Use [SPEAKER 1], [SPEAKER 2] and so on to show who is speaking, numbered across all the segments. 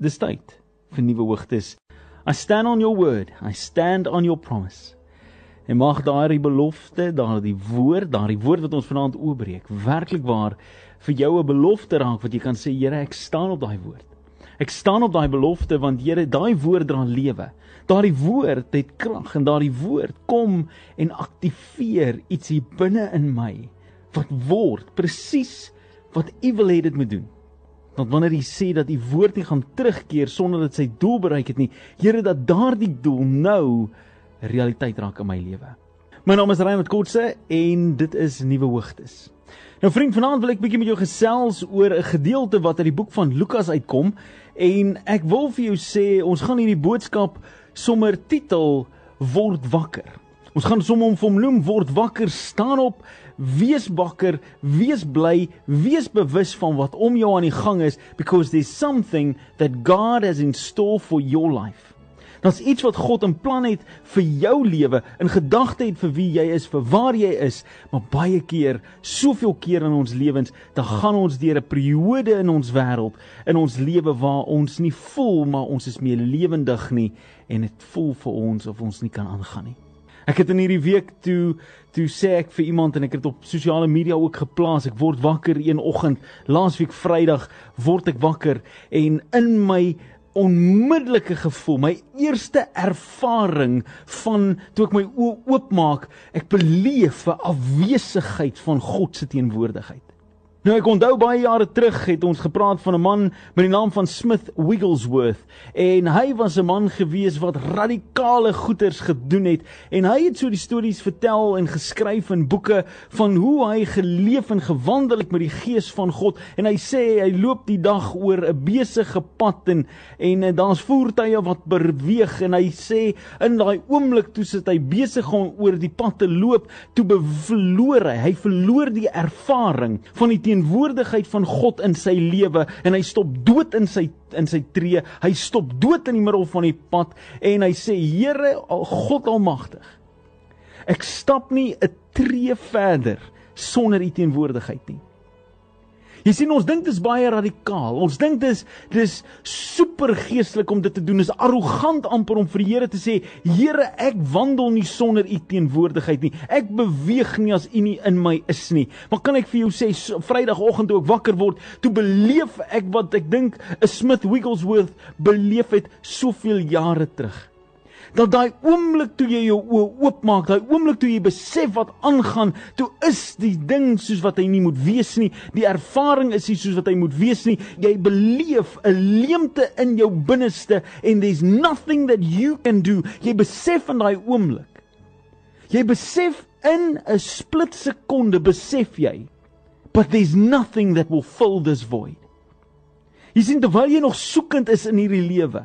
[SPEAKER 1] dis tyd vir nuwe hoogtes. I stand on your word, I stand on your promise. En mag daardie belofte, daardie woord, daardie woord wat ons vanaand oopbreek, werklik waar vir jou 'n belofte raak wat jy kan sê Here, ek staan op daai woord. Ek staan op daai belofte want Here, daai woord dra lewe. Daardie woord het krag en daardie woord kom en aktiveer iets hier binne in my wat word presies wat U wil hê dit moet doen. Want wanneer jy sê dat die woord nie gaan terugkeer sonder dat sy doel bereik het nie, Here dat daardie doel nou realiteit raak in my lewe. My naam is Raymond Kotse en dit is nuwe hoogtes. Nou vriend, vanaand wil ek bietjie met jou gesels oor 'n gedeelte wat uit die boek van Lukas uitkom en ek wil vir jou sê ons gaan hierdie boodskap sommer titel word wakker. Ons gaan sommer hom vir hom noem word wakker, staan op, wees wakker, wees bly, wees bewus van wat om jou aan die gang is because there's something that God has in store for your life. Dit's iets wat God in plan het vir jou lewe, in gedagte het vir wie jy is, vir waar jy is, maar baie keer, soveel keer in ons lewens, dan gaan ons deur 'n periode in ons wêreld, in ons lewe waar ons nie voel maar ons is meer lewendig nie en dit voel vir ons of ons nie kan aangaan nie. Ek het in hierdie week toe toe sê ek vir iemand en ek het op sosiale media ook geplaas ek word wakker een oggend. Laasweek Vrydag word ek wakker en in my onmiddellike gevoel my eerste ervaring van toe ek my oë oopmaak ek beleef 'n afwesigheid van God se teenwoordigheid Nou ek onthou baie jare terug het ons gepraat van 'n man met die naam van Smith Wigglesworth. En hy was 'n man gewees wat radikale goeders gedoen het. En hy het so die stories vertel en geskryf in boeke van hoe hy geleef en gewandel het met die gees van God. En hy sê hy loop die dag oor 'n besige pad en en daar's voertuie wat beweeg. En hy sê in daai oomblik toe sit hy besig om oor die pad te loop toe verloor hy. Hy verloor die ervaring van die teenwoordigheid van God in sy lewe en hy stop dood in sy in sy tree. Hy stop dood in die middel van die pad en hy sê Here God almagtig. Ek stap nie 'n tree verder sonder u teenwoordigheid nie. Jy sien ons dink dit is baie radikaal. Ons dink dis dis super geestelik om dit te doen. Dis arrogant amper om vir die Here te sê, Here, ek wandel nie sonder u teenwoordigheid nie. Ek beweeg nie as u nie in my is nie. Maar kan ek vir jou sê, Vrydagoggend toe ek wakker word, toe beleef ek wat ek dink 'n Smith Wigglesworth beleef het soveel jare terug dat daai oomblik toe jy jou oë oopmaak, daai oomblik toe jy besef wat aangaan, toe is die ding soos wat hy nie moet wees nie. Die ervaring is nie soos wat hy moet wees nie. Jy beleef 'n leemte in jou binneste en there's nothing that you can do. Jy besef in daai oomblik. Jy besef in 'n split sekonde besef jy but there's nothing that will fill this void. Jy sien terwyl jy nog soekend is in hierdie lewe,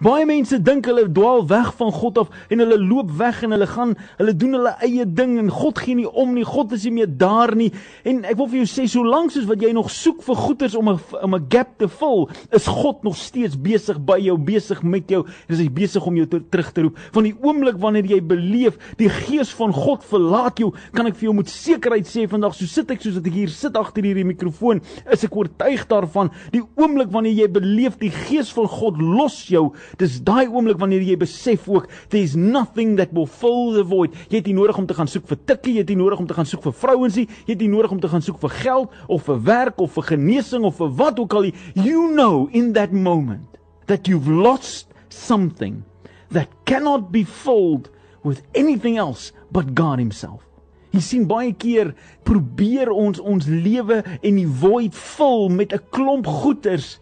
[SPEAKER 1] Baie mense dink hulle dwaal weg van God af en hulle loop weg en hulle gaan hulle doen hulle eie ding en God gee nie om nie. God is nie meer daar nie. En ek wil vir jou sê solank soos wat jy nog soek vir goeders om 'n om 'n gap te vul, is God nog steeds besig by jou, besig met jou. Hy is besig om jou te, terug te roep. Van die oomblik wanneer jy beleef die gees van God verlaat jou, kan ek vir jou met sekerheid sê vandag so sit ek soos ek hier sit agter hierdie mikrofoon, is ek oortuig daarvan die oomblik wanneer jy beleef die gees van God los jou Dis daai oomblik wanneer jy besef ook there's nothing that will fill the void. Jy het nie nodig om te gaan soek vir tikkie, jy het nie nodig om te gaan soek vir vrouens nie, jy het nie nodig om te gaan soek vir geld of vir werk of vir genesing of vir wat ook al jy you know in that moment that you've lost something that cannot be filled with anything else but God himself. Jy sien baie keer probeer ons ons lewe en die void vul met 'n klomp goeders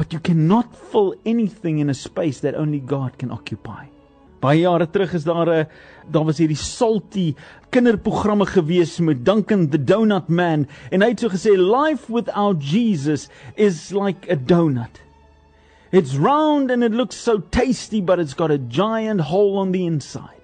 [SPEAKER 1] but you cannot fill anything in a space that only God can occupy. Baie jare terug is daar 'n daar was hierdie salty kinderprogramme gewees met Duncan the Donut Man en hy het so gesê life without Jesus is like a donut. It's round and it looks so tasty but it's got a giant hole on the inside.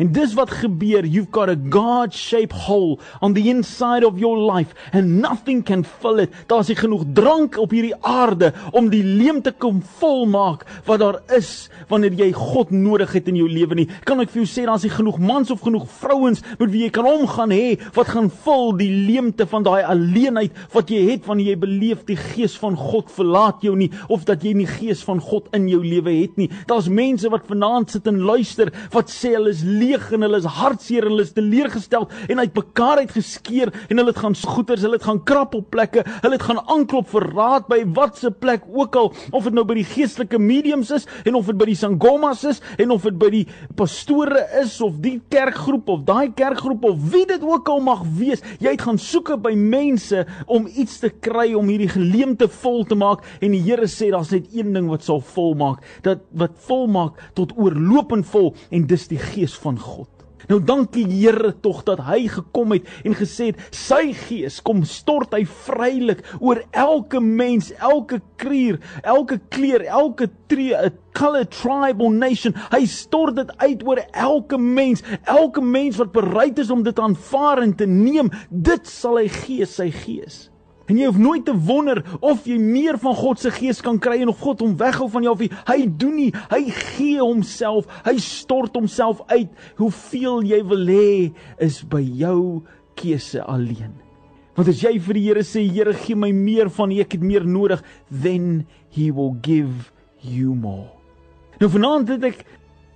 [SPEAKER 1] En dis wat gebeur. You've got a God-shaped hole on the inside of your life and nothing can fill it. Daar's nie genoeg drank op hierdie aarde om die leemte kom volmaak wat daar is wanneer jy God nodig het in jou lewe nie. Kan ek vir jou sê daar's nie genoeg mans of genoeg vrouens met wie jy kan omgaan hê wat gaan vul die leemte van daai alleenheid wat jy het wanneer jy beleef die gees van God verlaat jou nie of dat jy nie gees van God in jou lewe het nie. Daar's mense wat vanaand sit en luister wat sê hulle is leeg en hulle is hartseer en hulle is teleurgestel en uitmekaar uitgeskeer en hulle het gaan goeters, hulle het gaan krap op plekke, hulle het gaan aanklop vir raad by watse plek ook al of dit nou by die geestelike mediums is en of dit by die sangomas is en of dit by die pastore is of die kerkgroep of daai kerkgroep of wie dit ook al mag wees, jy het gaan soeke by mense om iets te kry om hierdie geleemte vol te maak en die Here sê daar's net een ding wat sal volmaak, dat wat volmaak tot oorlopend vol en dis die gees van God. Nou dankie Here tog dat hy gekom het en gesê het sy gees kom stort hy vrylik oor elke mens, elke krier, elke kleur, elke tree, 'n color tribe or nation. Hy stort dit uit oor elke mens, elke mens wat bereid is om dit aanvaar en te neem. Dit sal hy gee sy gees. En jy hoef nooit te wonder of jy meer van God se gees kan kry en of God hom weghou van jou of hy, hy doen nie. Hy gee homself. Hy stort homself uit. Hoeveel jy wil hê is by jou keuse alleen. Want as jy vir die Here sê, Here, gee my meer van U, ek het meer nodig, then he will give you more. Nou vanaand het ek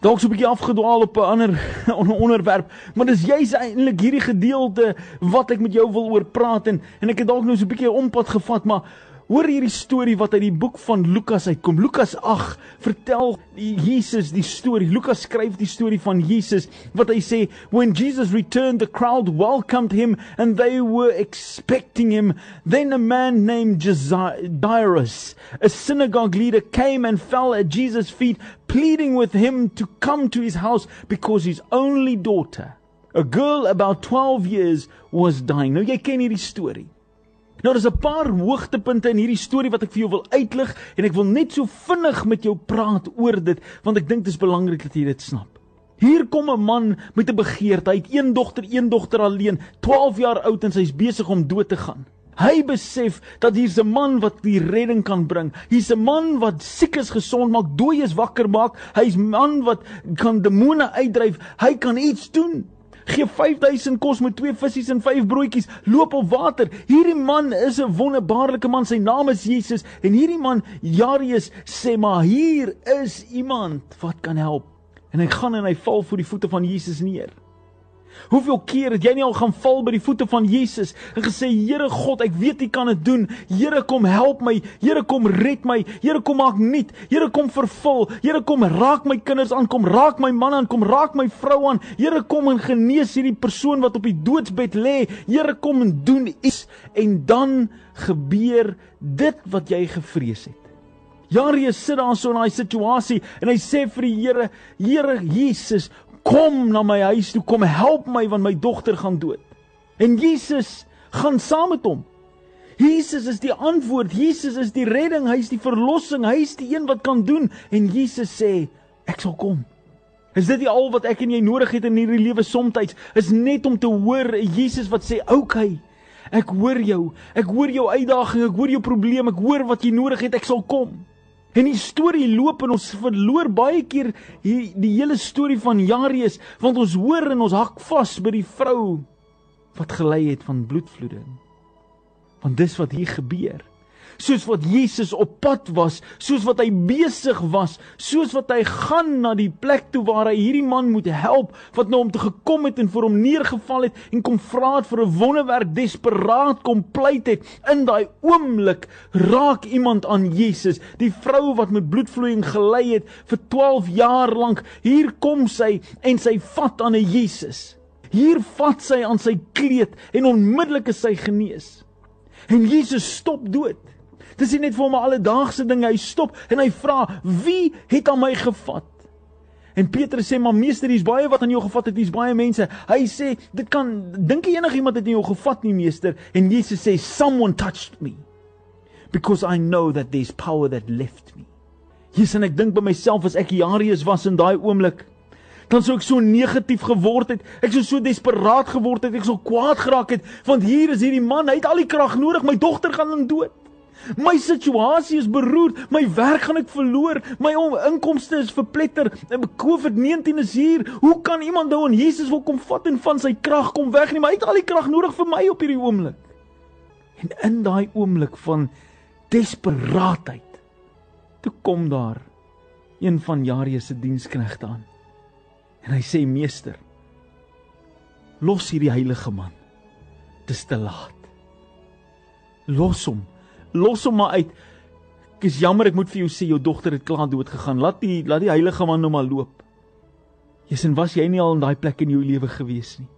[SPEAKER 1] dalk so 'n bietjie afgedwaal op 'n ander onderwerp, maar dis juis eintlik hierdie gedeelte wat ek met jou wil oor praat en en ek het dalk nou so 'n bietjie 'n ompad gevat, maar Hoor hierdie storie wat uit die boek van Lukas uitkom. Lukas 8 vertel Jesus die storie. Lukas skryf die storie van Jesus wat hy sê, "When Jesus returned, the crowd welcomed him and they were expecting him. Then a man named Jairus, a synagogue leader, came and fell at Jesus' feet, pleading with him to come to his house because his only daughter, a girl about 12 years, was dying." Nou jy ken hierdie storie. Nou daar's 'n paar hoogtepunte in hierdie storie wat ek vir jou wil uitlig en ek wil net so vinnig met jou praat oor dit want ek dink dit is belangrik dat jy dit snap. Hier kom 'n man met 'n begeerte. Hy het een dogter, een dogter alleen, 12 jaar oud en sy's besig om dood te gaan. Hy besef dat hier's 'n man wat die redding kan bring. Hier's 'n man wat siekes gesond maak, dooies wakker maak. Hy's 'n man wat kan demone uitdryf. Hy kan iets doen gee 5000 kos met twee visse en vyf broodjies, loop op water. Hierdie man is 'n wonderbaarlike man. Sy naam is Jesus en hierdie man Jairus sê maar hier is iemand wat kan help. En hy gaan en hy val voor die voete van Jesus neer. Hoeveel keer het jy nie al gaan val by die voete van Jesus en gesê Here God, ek weet U kan dit doen. Here kom help my. Here kom red my. Here kom maak nuut. Here kom vervul. Here kom raak my kinders aan, kom raak my man aan, kom raak my vrou aan. Here kom en genees hierdie persoon wat op die doodsbed lê. Here kom en doen iets en dan gebeur dit wat jy gevrees het. Jarius sit daar so in daai situasie en hy sê vir die Here, Here Jesus, kom na my huis toe, kom help my want my dogter gaan dood. En Jesus gaan saam met hom. Jesus is die antwoord, Jesus is die redding, hy is die verlossing, hy is die een wat kan doen en Jesus sê ek sal kom. Is dit nie al wat ek en jy nodig het in hierdie lewe soms is net om te hoor Jesus wat sê oukei okay, ek hoor jou ek hoor jou uitdaging ek hoor jou probleem ek hoor wat jy nodig het ek sal kom En die storie loop en ons verloor baie keer die, die hele storie van Jarius want ons hoor en ons hak vas by die vrou wat gelei het van bloedvloede. Want dis wat hier gebeur soos wat Jesus op pad was, soos wat hy besig was, soos wat hy gaan na die plek toe waar hy hierdie man moet help wat nou om te gekom het en vir hom neergeval het en kom vra het vir 'n wonderwerk, desperaat kom pleit het. In daai oomblik raak iemand aan Jesus, die vrou wat met bloedvloeiing gelei het vir 12 jaar lank. Hier kom sy en sy vat aan 'n Jesus. Hier vat sy aan sy kleed en onmiddellik is sy genees. En Jesus stop dood. Dis nie net vir hom 'n alledaagse ding hy stop en hy vra wie het aan my gevat? En Petrus sê maar meester hier's baie wat aan jou gevat het hier's baie mense. Hy sê dit kan dink enigiemand het aan jou gevat nie meester en Jesus sê someone touched me because I know that there's power that left me. Jesus en ek dink by myself as ek Jarius was in daai oomblik Dan sou ek so negatief geword het. Ek sou so desperaat geword het. Ek sou kwaad geraak het want hier is hierdie man, hy het al die krag nodig. My dogter gaan in dood. My situasie is beroerd. My werk gaan ek verloor. My inkomste is verpletter. COVID-19 is hier. Hoe kan iemand nou aan Jesus wil kom vat en van sy krag kom wegneem? Hy het al die krag nodig vir my op hierdie oomblik. En in daai oomblik van desperaatheid toe kom daar een van Jarius se diensknegte aan. En hy sê meester, los hierdie heilige man. Dis te laat. Los hom. Los hom maar uit. Ek is jammer ek moet vir jou sê jou dogter het klaar dood gegaan. Laat die laat die heilige man nou maar loop. Jesus, was jy nie al in daai plek in jou lewe gewees nie?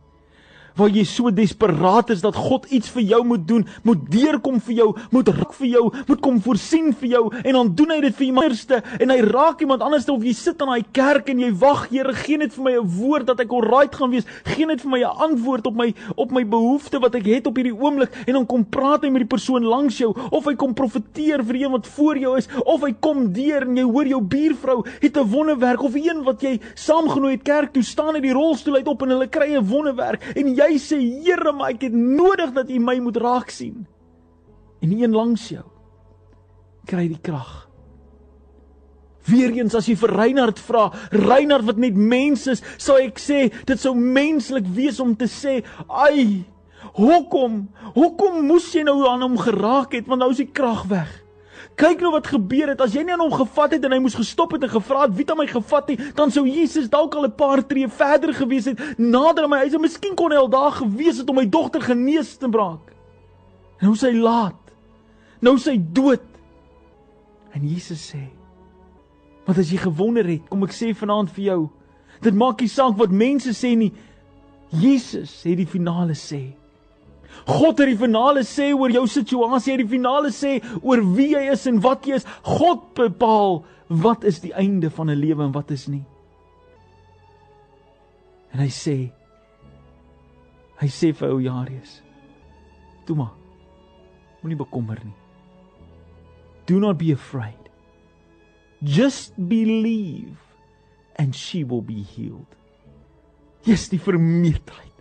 [SPEAKER 1] Waar jy so desperaat is dat God iets vir jou moet doen, moet deurkom vir jou, moet raak vir jou, moet kom voorsien vir jou en dan doen hy dit vir iemand anderste en hy raak iemand anderste of jy sit in daai kerk en jy wag, Here, gee net vir my 'n woord dat ek alright gaan wees, gee net vir my 'n antwoord op my op my behoefte wat ek het op hierdie oomblik en dan kom praat hy met die persoon langs jou of hy kom profeteer vir een wat voor jou is of hy kom deur en jy hoor jou buurvrou het 'n wonderwerk of een wat jy saamgenooi het kerk toe staan in die rolstoel uit op en hulle kry 'n wonderwerk en jy jy sê Here, maar ek het nodig dat U my moet raak sien. En een langs jou kry die krag. Weereens as jy vir Reinhard vra, Reinhard wat net mens is, sou ek sê dit sou menslik wees om te sê, "Ai, hoekom? Hoekom moes jy nou aan hom geraak het want nou is die krag weg?" Kyk nou wat gebeur het as jy nie aan hom gevat het en hy moes gestop het en gevra het wie het my gevat nie, dan sou Jesus dalk al 'n paar tree verder gewees het nader aan my huis en miskien kon hy al daar gewees het om my dogter genees te maak. Nou sy laat. Nou sy dood. En Jesus sê: "Wat as jy gewonder het, kom ek sê vanaand vir jou, dit maak nie saak wat mense sê nie. Jesus het die finale sê." God het die finale sê oor jou situasie, hy het die finale sê oor wie jy is en wat jy is. God bepaal wat is die einde van 'n lewe en wat is nie. En hy sê hy sê vir ou Jarius: "Toe maar. Moenie bekommer nie. Do not be afraid. Just believe and she will be healed." Yes, die vermeerdheid.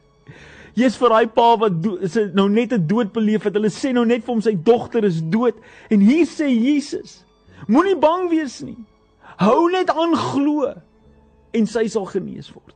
[SPEAKER 1] Jy's vir daai pa wat is nou net 'n dood beleef het. Hulle sê nou net vir hom sy dogter is dood en hier sê Jesus: Moenie bang wees nie. Hou net aan glo en sy sal genees word.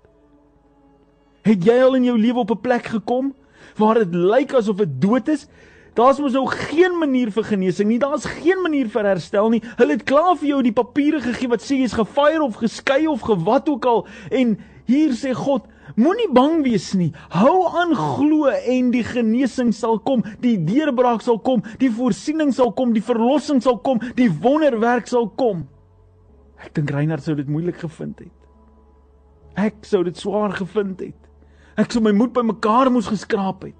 [SPEAKER 1] Het jy al in jou lewe op 'n plek gekom waar dit lyk asof dit dood is? Daar's mos nou geen manier vir genesing nie. Daar's geen manier vir herstel nie. Hulle het klaar vir jou die papiere gegee wat sê jy's gefire of geskei of gewat ook al en hier sê God Moenie bang wees nie. Hou aan glo en die genesing sal kom, die deurbraak sal kom, die voorsiening sal kom, die verlossing sal kom, die wonderwerk sal kom. Ek dink Reinhard sou dit moeilik gevind het. Ek sou dit swaar gevind het. Ek sou my moed bymekaar moes geskraap het.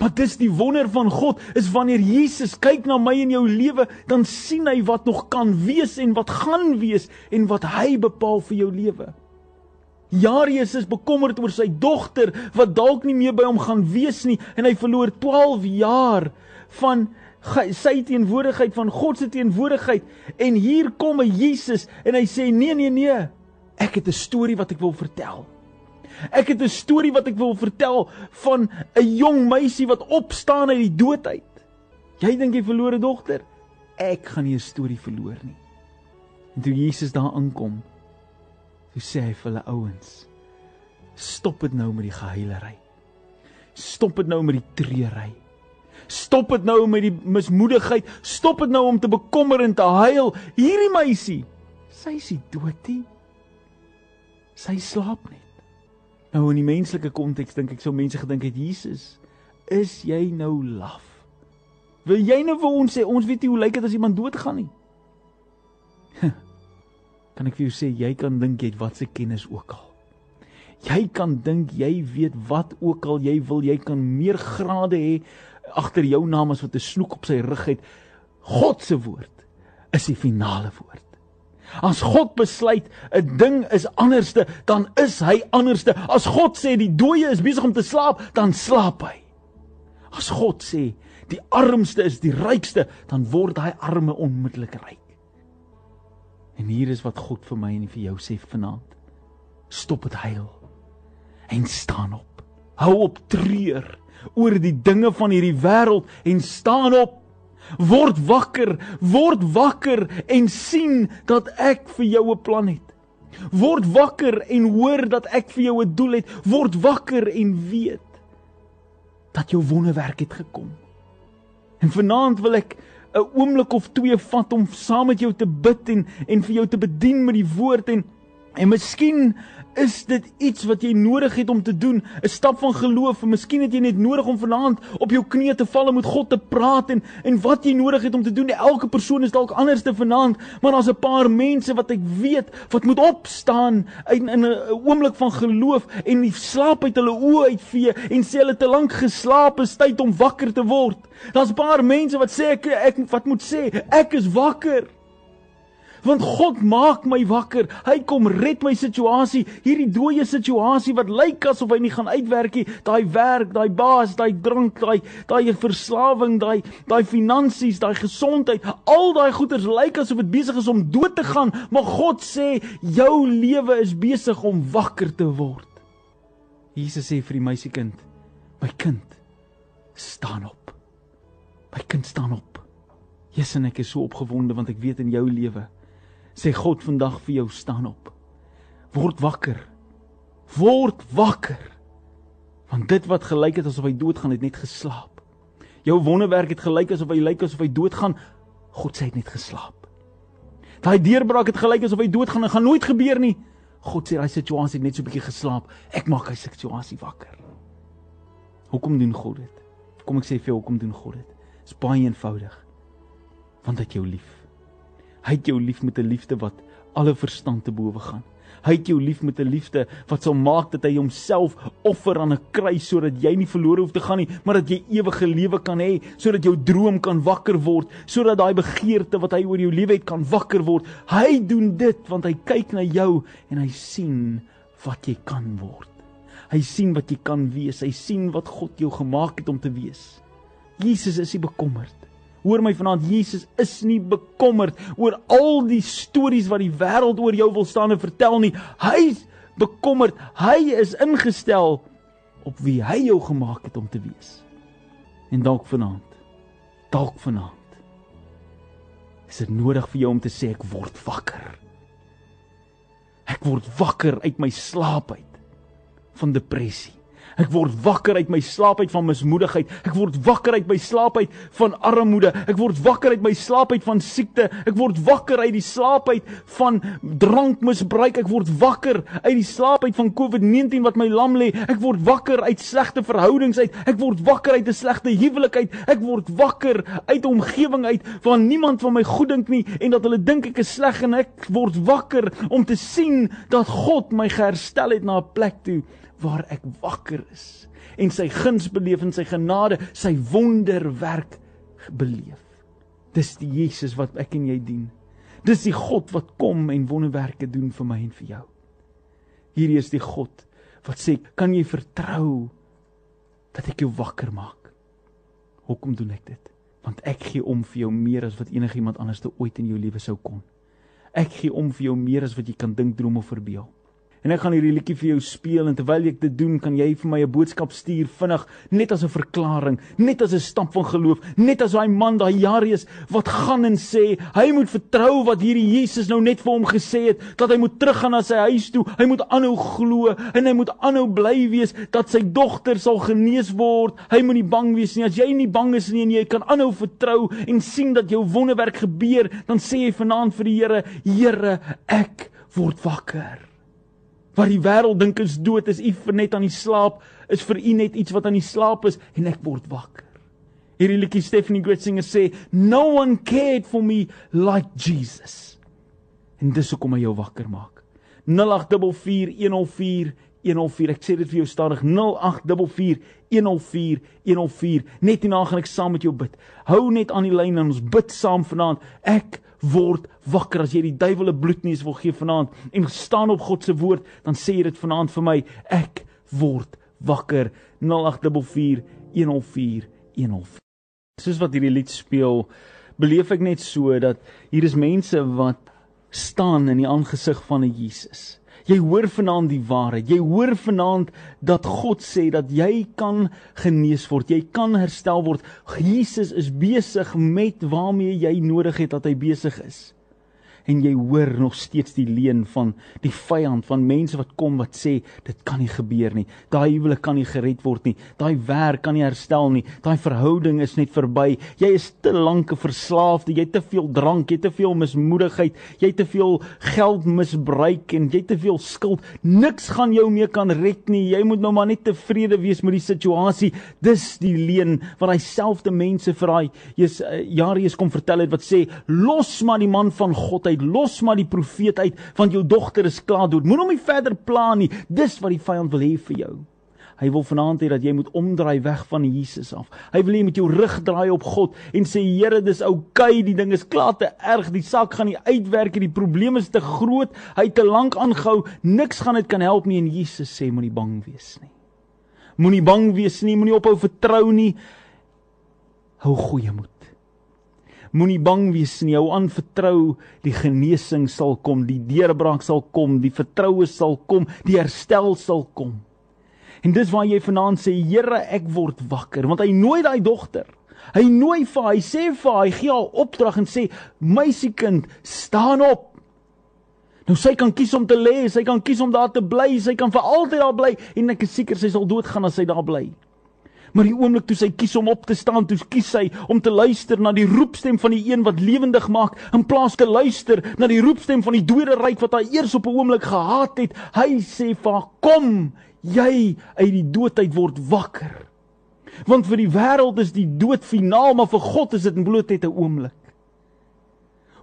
[SPEAKER 1] Maar dis die wonder van God is wanneer Jesus kyk na my en jou lewe, dan sien hy wat nog kan wees en wat gaan wees en wat hy bepaal vir jou lewe. Jarius is bekommerd oor sy dogter wat dalk nie meer by hom gaan wees nie en hy verloor 12 jaar van sy teenwoordigheid van God se teenwoordigheid en hier kom 'n Jesus en hy sê nee nee nee ek het 'n storie wat ek wil vertel. Ek het 'n storie wat ek wil vertel van 'n jong meisie wat opstaan uit die dood uit. Jy dink jy verloor 'n dogter? Ek gaan nie 'n storie verloor nie. En toe Jesus daar aankom, Toe sê hy vir hulle ouens: Stop dit nou met die gehuilery. Stop dit nou met die treury. Stop dit nou met die mismoedigheid. Stop dit nou om te bekommer en te huil. Hierdie meisie, sy is dood nie. Sy slaap net. Nou in die menslike konteks dink ek sou mense gedink het Jesus, is jy nou laf? Wil jy nou vir ons sê ons weet nie hoe lyk dit as iemand doodgaan nie? kan ek vir jou sê jy kan dink jy het wat se kennis ook al. Jy kan dink jy weet wat ook al jy wil, jy kan meer grade hê agter jou naam as wat 'n snoek op sy rug het. God se woord is die finale woord. As God besluit 'n ding is anderste, dan is hy anderste. As God sê die dooie is besig om te slaap, dan slaap hy. As God sê die armste is die rykste, dan word daai arme onmiddellik ryk. En hier is wat God vir my en vir jou sê vanaand. stop dit huil en staan op. Hou op treur oor die dinge van hierdie wêreld en staan op. Word wakker, word wakker en sien dat ek vir jou 'n plan het. Word wakker en hoor dat ek vir jou 'n doel het. Word wakker en weet dat jou wonderwerk het gekom. En vanaand wil ek 'n oomblik of twee vat om saam met jou te bid en en vir jou te bedien met die woord en en miskien Is dit iets wat jy nodig het om te doen? 'n Stap van geloof. Miskien het jy net nodig om vanaand op jou knieë te val en met God te praat en en wat jy nodig het om te doen. Elke persoon is dalk anders te vanaand, maar daar's 'n paar mense wat ek weet wat moet opstaan in in 'n oomblik van geloof en die slaap uit hulle oë uitvee en sê hulle te lank geslaap is tyd om wakker te word. Daar's 'n paar mense wat sê ek ek wat moet sê, ek is wakker want God maak my wakker. Hy kom red my situasie, hierdie dooie situasie wat lyk asof hy nie gaan uitwerk nie. Daai werk, daai baas, daai drank, daai daai verslawing, daai daai finansies, daai gesondheid, al daai goeders lyk asof dit besig is om dood te gaan, maar God sê jou lewe is besig om wakker te word. Jesus sê vir die meisiekind, my kind, staan op. My kind staan op. Jesus en ek is so opgewonde want ek weet in jou lewe sê God vandag vir jou staan op. Word wakker. Word wakker. Want dit wat gelyk het asof hy doodgaan het net geslaap. Jou wonderwerk het gelyk asof hy lyk asof hy doodgaan. God sê hy het net geslaap. Daai deurbraak het gelyk asof hy doodgaan en gaan nooit gebeur nie. God sê daai situasie het net so 'n bietjie geslaap. Ek maak hy situasie wakker. Hoekom doen God dit? Kom ek sê vir jou hoekom doen God dit? Dit is baie eenvoudig. Want het jou lief. Hy het jou lief met 'n liefde wat alle verstand te bowe gaan. Hy het jou lief met 'n liefde wat sal maak dat hy homself offer aan 'n kruis sodat jy nie verlore hoef te gaan nie, maar dat jy ewige lewe kan hê, sodat jou droom kan wakker word, sodat daai begeerte wat hy oor jou lewe het kan wakker word. Hy doen dit want hy kyk na jou en hy sien wat jy kan word. Hy sien wat jy kan wees. Hy sien wat God jou gemaak het om te wees. Jesus is nie bekommerd Hoor my vanaand, Jesus is nie bekommerd oor al die stories wat die wêreld oor jou wil staan en vertel nie. Hy's bekommerd. Hy is ingestel op wie hy jou gemaak het om te wees. En dalk vanaand, dalk vanaand is dit nodig vir jou om te sê ek word wakker. Ek word wakker uit my slaap uit van depressie. Ek word wakker uit my slaap uit van mismoedigheid. Ek word wakker uit my slaap uit van armoede. Ek word wakker uit my slaap uit van siekte. Ek word wakker uit die slaap uit van drankmisbruik. Ek word wakker uit die slaap uit van COVID-19 wat my lam lê. Ek word wakker uit slegte verhoudings uit. Ek word wakker uit 'n slegte huwelik uit. Ek word wakker uit 'n omgewing uit waar niemand van my goed dink nie en dat hulle dink ek is sleg en ek word wakker om te sien dat God my geherstel het na 'n plek toe waar ek wakker is en sy guns beleef en sy genade, sy wonderwerk beleef. Dis die Jesus wat ek en jy dien. Dis die God wat kom en wonderwerke doen vir my en vir jou. Hierdie is die God wat sê, "Kan jy vertrou dat ek jou wakker maak?" Hoekom doen ek dit? Want ek gee om vir jou meer as wat enigiemand anders ooit in jou lewe sou kon. Ek gee om vir jou meer as wat jy kan dink, droom of verbeel. En ek gaan hierdie liedjie vir jou speel en terwyl ek dit doen, kan jy vir my 'n boodskap stuur vinnig, net as 'n verklaring, net as 'n stap van geloof, net as daai man, daai Jarius wat gaan en sê, hy moet vertrou wat hierdie Jesus nou net vir hom gesê het, dat hy moet teruggaan na sy huis toe, hy moet aanhou glo en hy moet aanhou bly wees dat sy dogter sal genees word. Hy moet nie bang wees nie. As jy nie bang is nie en jy kan aanhou vertrou en sien dat jou wonderwerk gebeur, dan sê jy vanaand vir die Here, Here, ek word wakker wat die wêreld dink is dood is u vir net aan die slaap is vir u net iets wat aan die slaap is en ek word wakker. Hierdie liedjie Stephanie Gritzinger sê no one cared for me like Jesus. En dis hoekom hy jou wakker maak. 0844104104 ek sê dit vir jou stadig 0844104104 net hierna gaan ek saam met jou bid. Hou net aan die lyn en ons bid saam vanaand. Ek word wakker as jy die duiwel 'n bloedneus wil gee vanaand en staan op God se woord dan sê jy dit vanaand vir my ek word wakker. 0844104104 soos wat hierdie lied speel beleef ek net so dat hier is mense wat staan in die aangesig van 'n Jesus Jy hoor vanaand die waarheid. Jy hoor vanaand dat God sê dat jy kan genees word. Jy kan herstel word. Jesus is besig met waarmee jy nodig het dat hy besig is en jy hoor nog steeds die leuen van die vyand van mense wat kom wat sê dit kan nie gebeur nie. Daai huwelik kan nie gered word nie. Daai werk kan nie herstel nie. Daai verhouding is net verby. Jy is te lank 'n verslaafde. Jy het te veel drank, jy het te veel mismoedigheid, jy het te veel geld misbruik en jy het te veel skuld. Niks gaan jou meer kan red nie. Jy moet nou maar net tevrede wees met die situasie. Dis die leuen wat hy selfde mense vir daai Jarius kom vertel het wat sê los maar die man van God uit, los maar die profeet uit, want jou dogter is klaar dood. Moenie hom nie verder pla nie. Dis wat die vyand wil hê vir jou. Hy wil vanaand hê dat jy moet omdraai weg van Jesus af. Hy wil hê jy moet jou rug draai op God en sê Here, dis oukei, okay, die ding is klaar te erg, die saak gaan nie uitwerk nie, die probleem is te groot, hy te lank aangehou, niks gaan dit kan help nie en Jesus sê moenie bang wees nie. Moenie bang wees nie, moenie ophou vertrou nie. Hou goeie moed. Moenie bang wees nie. Hou aan vertrou. Die genesing sal kom, die deurbraak sal kom, die vertroue sal kom, die herstel sal kom. En dis waar jy vanaand sê, Here, ek word wakker, want hy nooi daai dogter. Hy nooi vir haar, hy sê vir haar, hy gee haar opdrag en sê, meisiekind, staan op. Nou sy kan kies om te lê, sy kan kies om daar te bly, sy kan vir altyd daar bly en ek is seker sy sal doodgaan as sy daar bly. Maar die oomblik toe sy kies om op te staan, toe kies sy om te luister na die roepstem van die een wat lewendig maak in plaas te luister na die roepstem van die dode ryk wat haar eers op 'n oomblik gehaat het. Hy sê vir haar: "Kom, jy uit die doodheid word wakker." Want vir die wêreld is die dood finaal, maar vir God is dit bloot net 'n oomblik.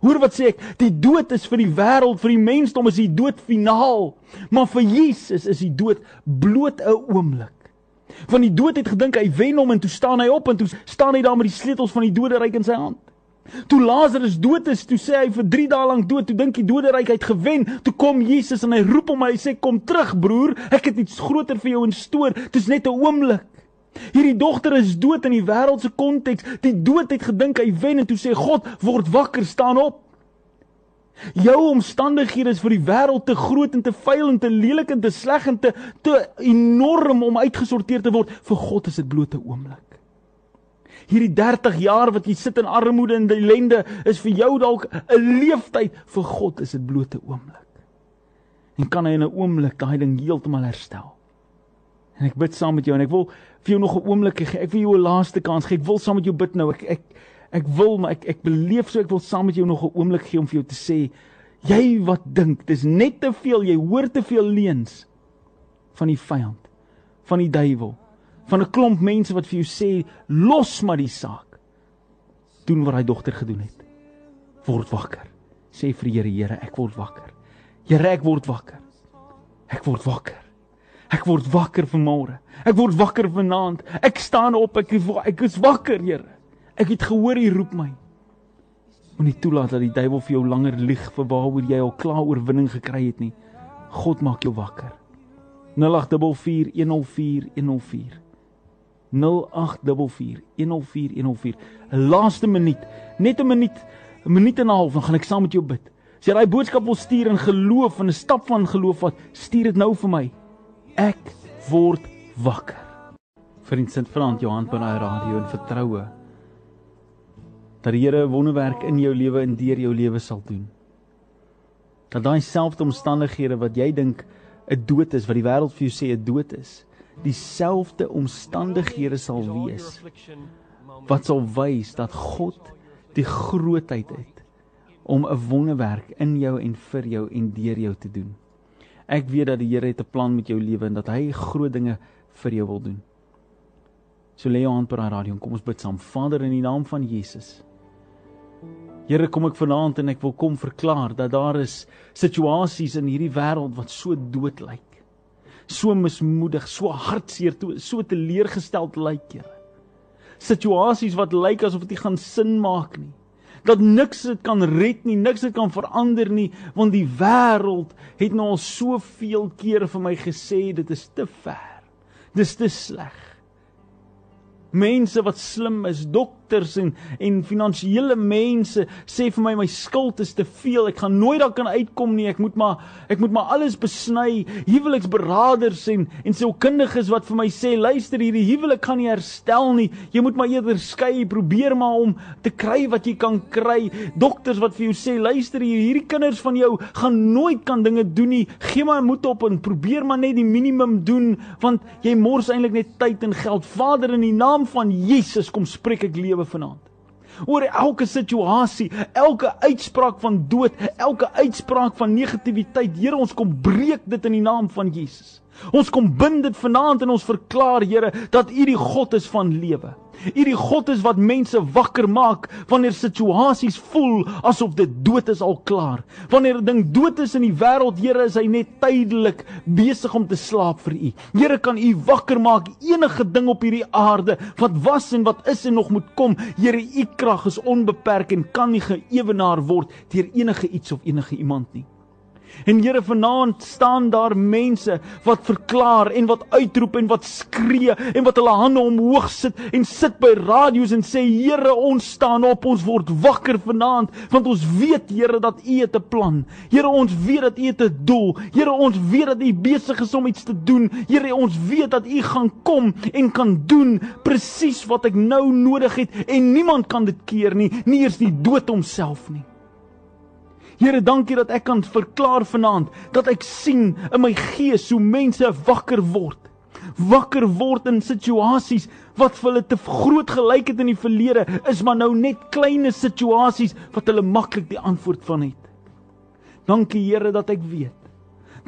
[SPEAKER 1] Hoor wat sê ek, die dood is vir die wêreld, vir die mensdom is die dood finaal, maar vir Jesus is die dood bloot 'n oomblik. Want die dood het gedink hy wen hom en toe staan hy op en toe staan hy daar met die sleutels van die doderyk in sy hand. Toe Lazarus dood is, toe sê hy vir 3 dae lank dood, toe dink die doderyk het gewen. Toe kom Jesus en hy roep hom, hy sê kom terug broer, ek het iets groter vir jou in stoor. Dis net 'n oomblik. Hierdie dogter is dood in die wêreldse konteks. Die dood het gedink hy wen en toe sê God, word wakker, staan op. Jou omstandighede is vir die wêreld te groot en te vuil en te lelik en te sleg en te te enorm om uitgesorteer te word. Vir God is dit bloot 'n oomblik. Hierdie 30 jaar wat jy sit in armoede en ellende is vir jou dalk 'n leeftyd. Vir God is dit bloot 'n oomblik. En kan hy in 'n oomblik daai ding heeltemal herstel. En ek bid saam met jou en ek wil vir jou nog 'n oomblik gee. Ek wil jou 'n laaste kans gee. Ek wil saam met jou bid nou. Ek ek Ek wil maar ek ek beleef so ek wil saam met jou nog 'n oomblik gee om vir jou te sê jy wat dink dis net te veel jy hoor te veel leuns van die vyand van die duiwel van 'n klomp mense wat vir jou sê los maar die saak. Doen wat hy dogter gedoen het. Word wakker sê vir die Here Here ek word wakker. Here ek word wakker. Ek word wakker. Ek word wakker vanmôre. Ek word wakker vanaand. Ek staan op ek ek is wakker Here Ek het gehoor hy roep my. Moenie toelaat dat die duiwel vir jou langer lieg vir waaroor jy al klaar oorwinning gekry het nie. God maak jou wakker. 0844104104 0844104104 'n laaste minuut, net 'n minuut, 'n minuut en 'n half, dan gaan ek saam met jou bid. As jy daai boodskap wil stuur in geloof en 'n stap van geloof wat stuur dit nou vir my. Ek word wakker. Vriend Sint Frans Johan by daai radio en vertroue dat die Here 'n wonderwerk in jou lewe en deur jou lewe sal doen. Dat daai selfde omstandighede wat jy dink 'n dood is, wat die wêreld vir jou sê 'n dood is, dieselfde omstandighede sal wees wat sal wys dat God die grootheid het om 'n wonderwerk in jou en vir jou en deur jou te doen. Ek weet dat die Here het 'n plan met jou lewe en dat hy groot dinge vir jou wil doen. So lê jou hand op daai radio en kom ons bid saam. Vader in die naam van Jesus. Here kom ek vanaand en ek wil kom verklaar dat daar is situasies in hierdie wêreld wat so dood lyk. So mismoedig, so hartseer, so teleurgesteld lyk, Here. Situasies wat lyk asof dit gaan sin maak nie. Dat niks dit kan red nie, niks dit kan verander nie, want die wêreld het nou al soveel kere vir my gesê dit is te ver. Dis te sleg. Mense wat slim is, dokters en en finansiële mense sê vir my my skuld is te veel. Ek gaan nooit daar kan uitkom nie. Ek moet maar ek moet maar alles besny. Huweliksberaders en en sielkundiges wat vir my sê, luister hierdie huwelik gaan nie herstel nie. Jy moet maar eerder skei. Probeer maar om te kry wat jy kan kry. Dokters wat vir jou sê, luister hier, hierdie kinders van jou gaan nooit kan dinge doen nie. Gee maar moed op en probeer maar net die minimum doen want jy mors eintlik net tyd en geld. Vader in die naam van Jesus kom spreek ek lewe vanaand. Oor elke situasie, elke uitspraak van dood, elke uitspraak van negativiteit, Here, ons kom breek dit in die naam van Jesus. Ons kom bind dit vanaand en ons verklaar Here dat U die God is van lewe. U die God is wat mense wakker maak wanneer situasies voel asof dit dood is al klaar. Wanneer 'n ding dood is in die wêreld, Here, is hy net tydelik besig om te slaap vir U. Here, kan U wakker maak enige ding op hierdie aarde wat was en wat is en nog moet kom. Here, U krag is onbeperk en kan nie geëwenaar word deur enige iets of enige iemand nie. En Here vanaand staan daar mense wat verklaar en wat uitroep en wat skree en wat hulle hande omhoog sit en sit by radio's en sê Here ons staan op ons word wakker vanaand want ons weet Here dat U het 'n plan. Here ons weet dat U het 'n doel. Here ons weet dat U besig is om iets te doen. Here ons weet dat U gaan kom en kan doen presies wat ek nou nodig het en niemand kan dit keer nie, nie eers die dood homself nie. Here, dankie dat ek kan verklaar vanaand dat ek sien in my gees hoe mense wakker word. Wakker word in situasies wat vir hulle te groot gelyk het in die verlede, is maar nou net kleine situasies wat hulle maklik die antwoord van het. Dankie Here dat ek weet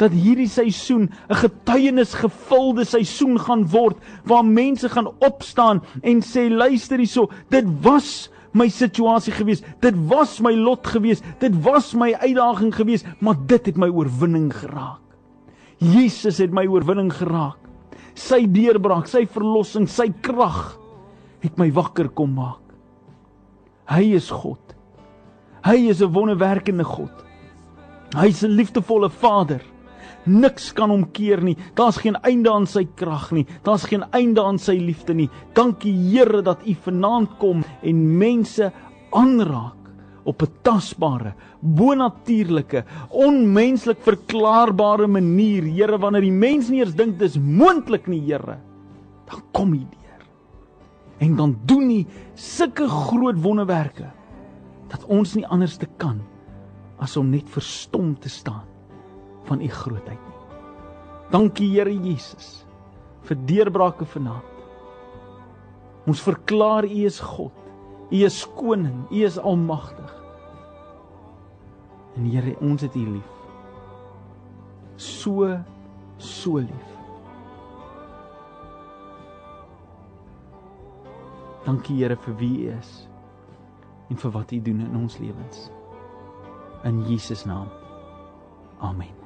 [SPEAKER 1] dat hierdie seisoen 'n getuienisgevulde seisoen gaan word waar mense gaan opstaan en sê luister hierso, dit was my situasie gewees. Dit was my lot gewees. Dit was my uitdaging gewees, maar dit het my oorwinning geraak. Jesus het my oorwinning geraak. Sy deurbraak, sy verlossing, sy krag het my wakker kom maak. Hy is God. Hy is 'n wonderwerkende God. Hy is 'n liefdevolle Vader. Niks kan hom keer nie. Daar's geen einde aan sy krag nie. Daar's geen einde aan sy liefde nie. Dankie Here dat U vanaand kom en mense aanraak op 'n tasbare, bonatuurlike, onmenslik verklaarbare manier. Here, wanneer die mens nie eens dink dis moontlik nie, Here, dan kom U deur. En dan doen U sulke groot wonderwerke dat ons nie anders te kan as om net verstom te staan van u grootheid nie. Dankie Here Jesus vir deurbrake vanaand. Ons verklaar u is God. U is koning, u is almagtig. En Here, ons het u lief. So so lief. Dankie Here vir wie u is en vir wat u doen in ons lewens. In Jesus naam. Amen.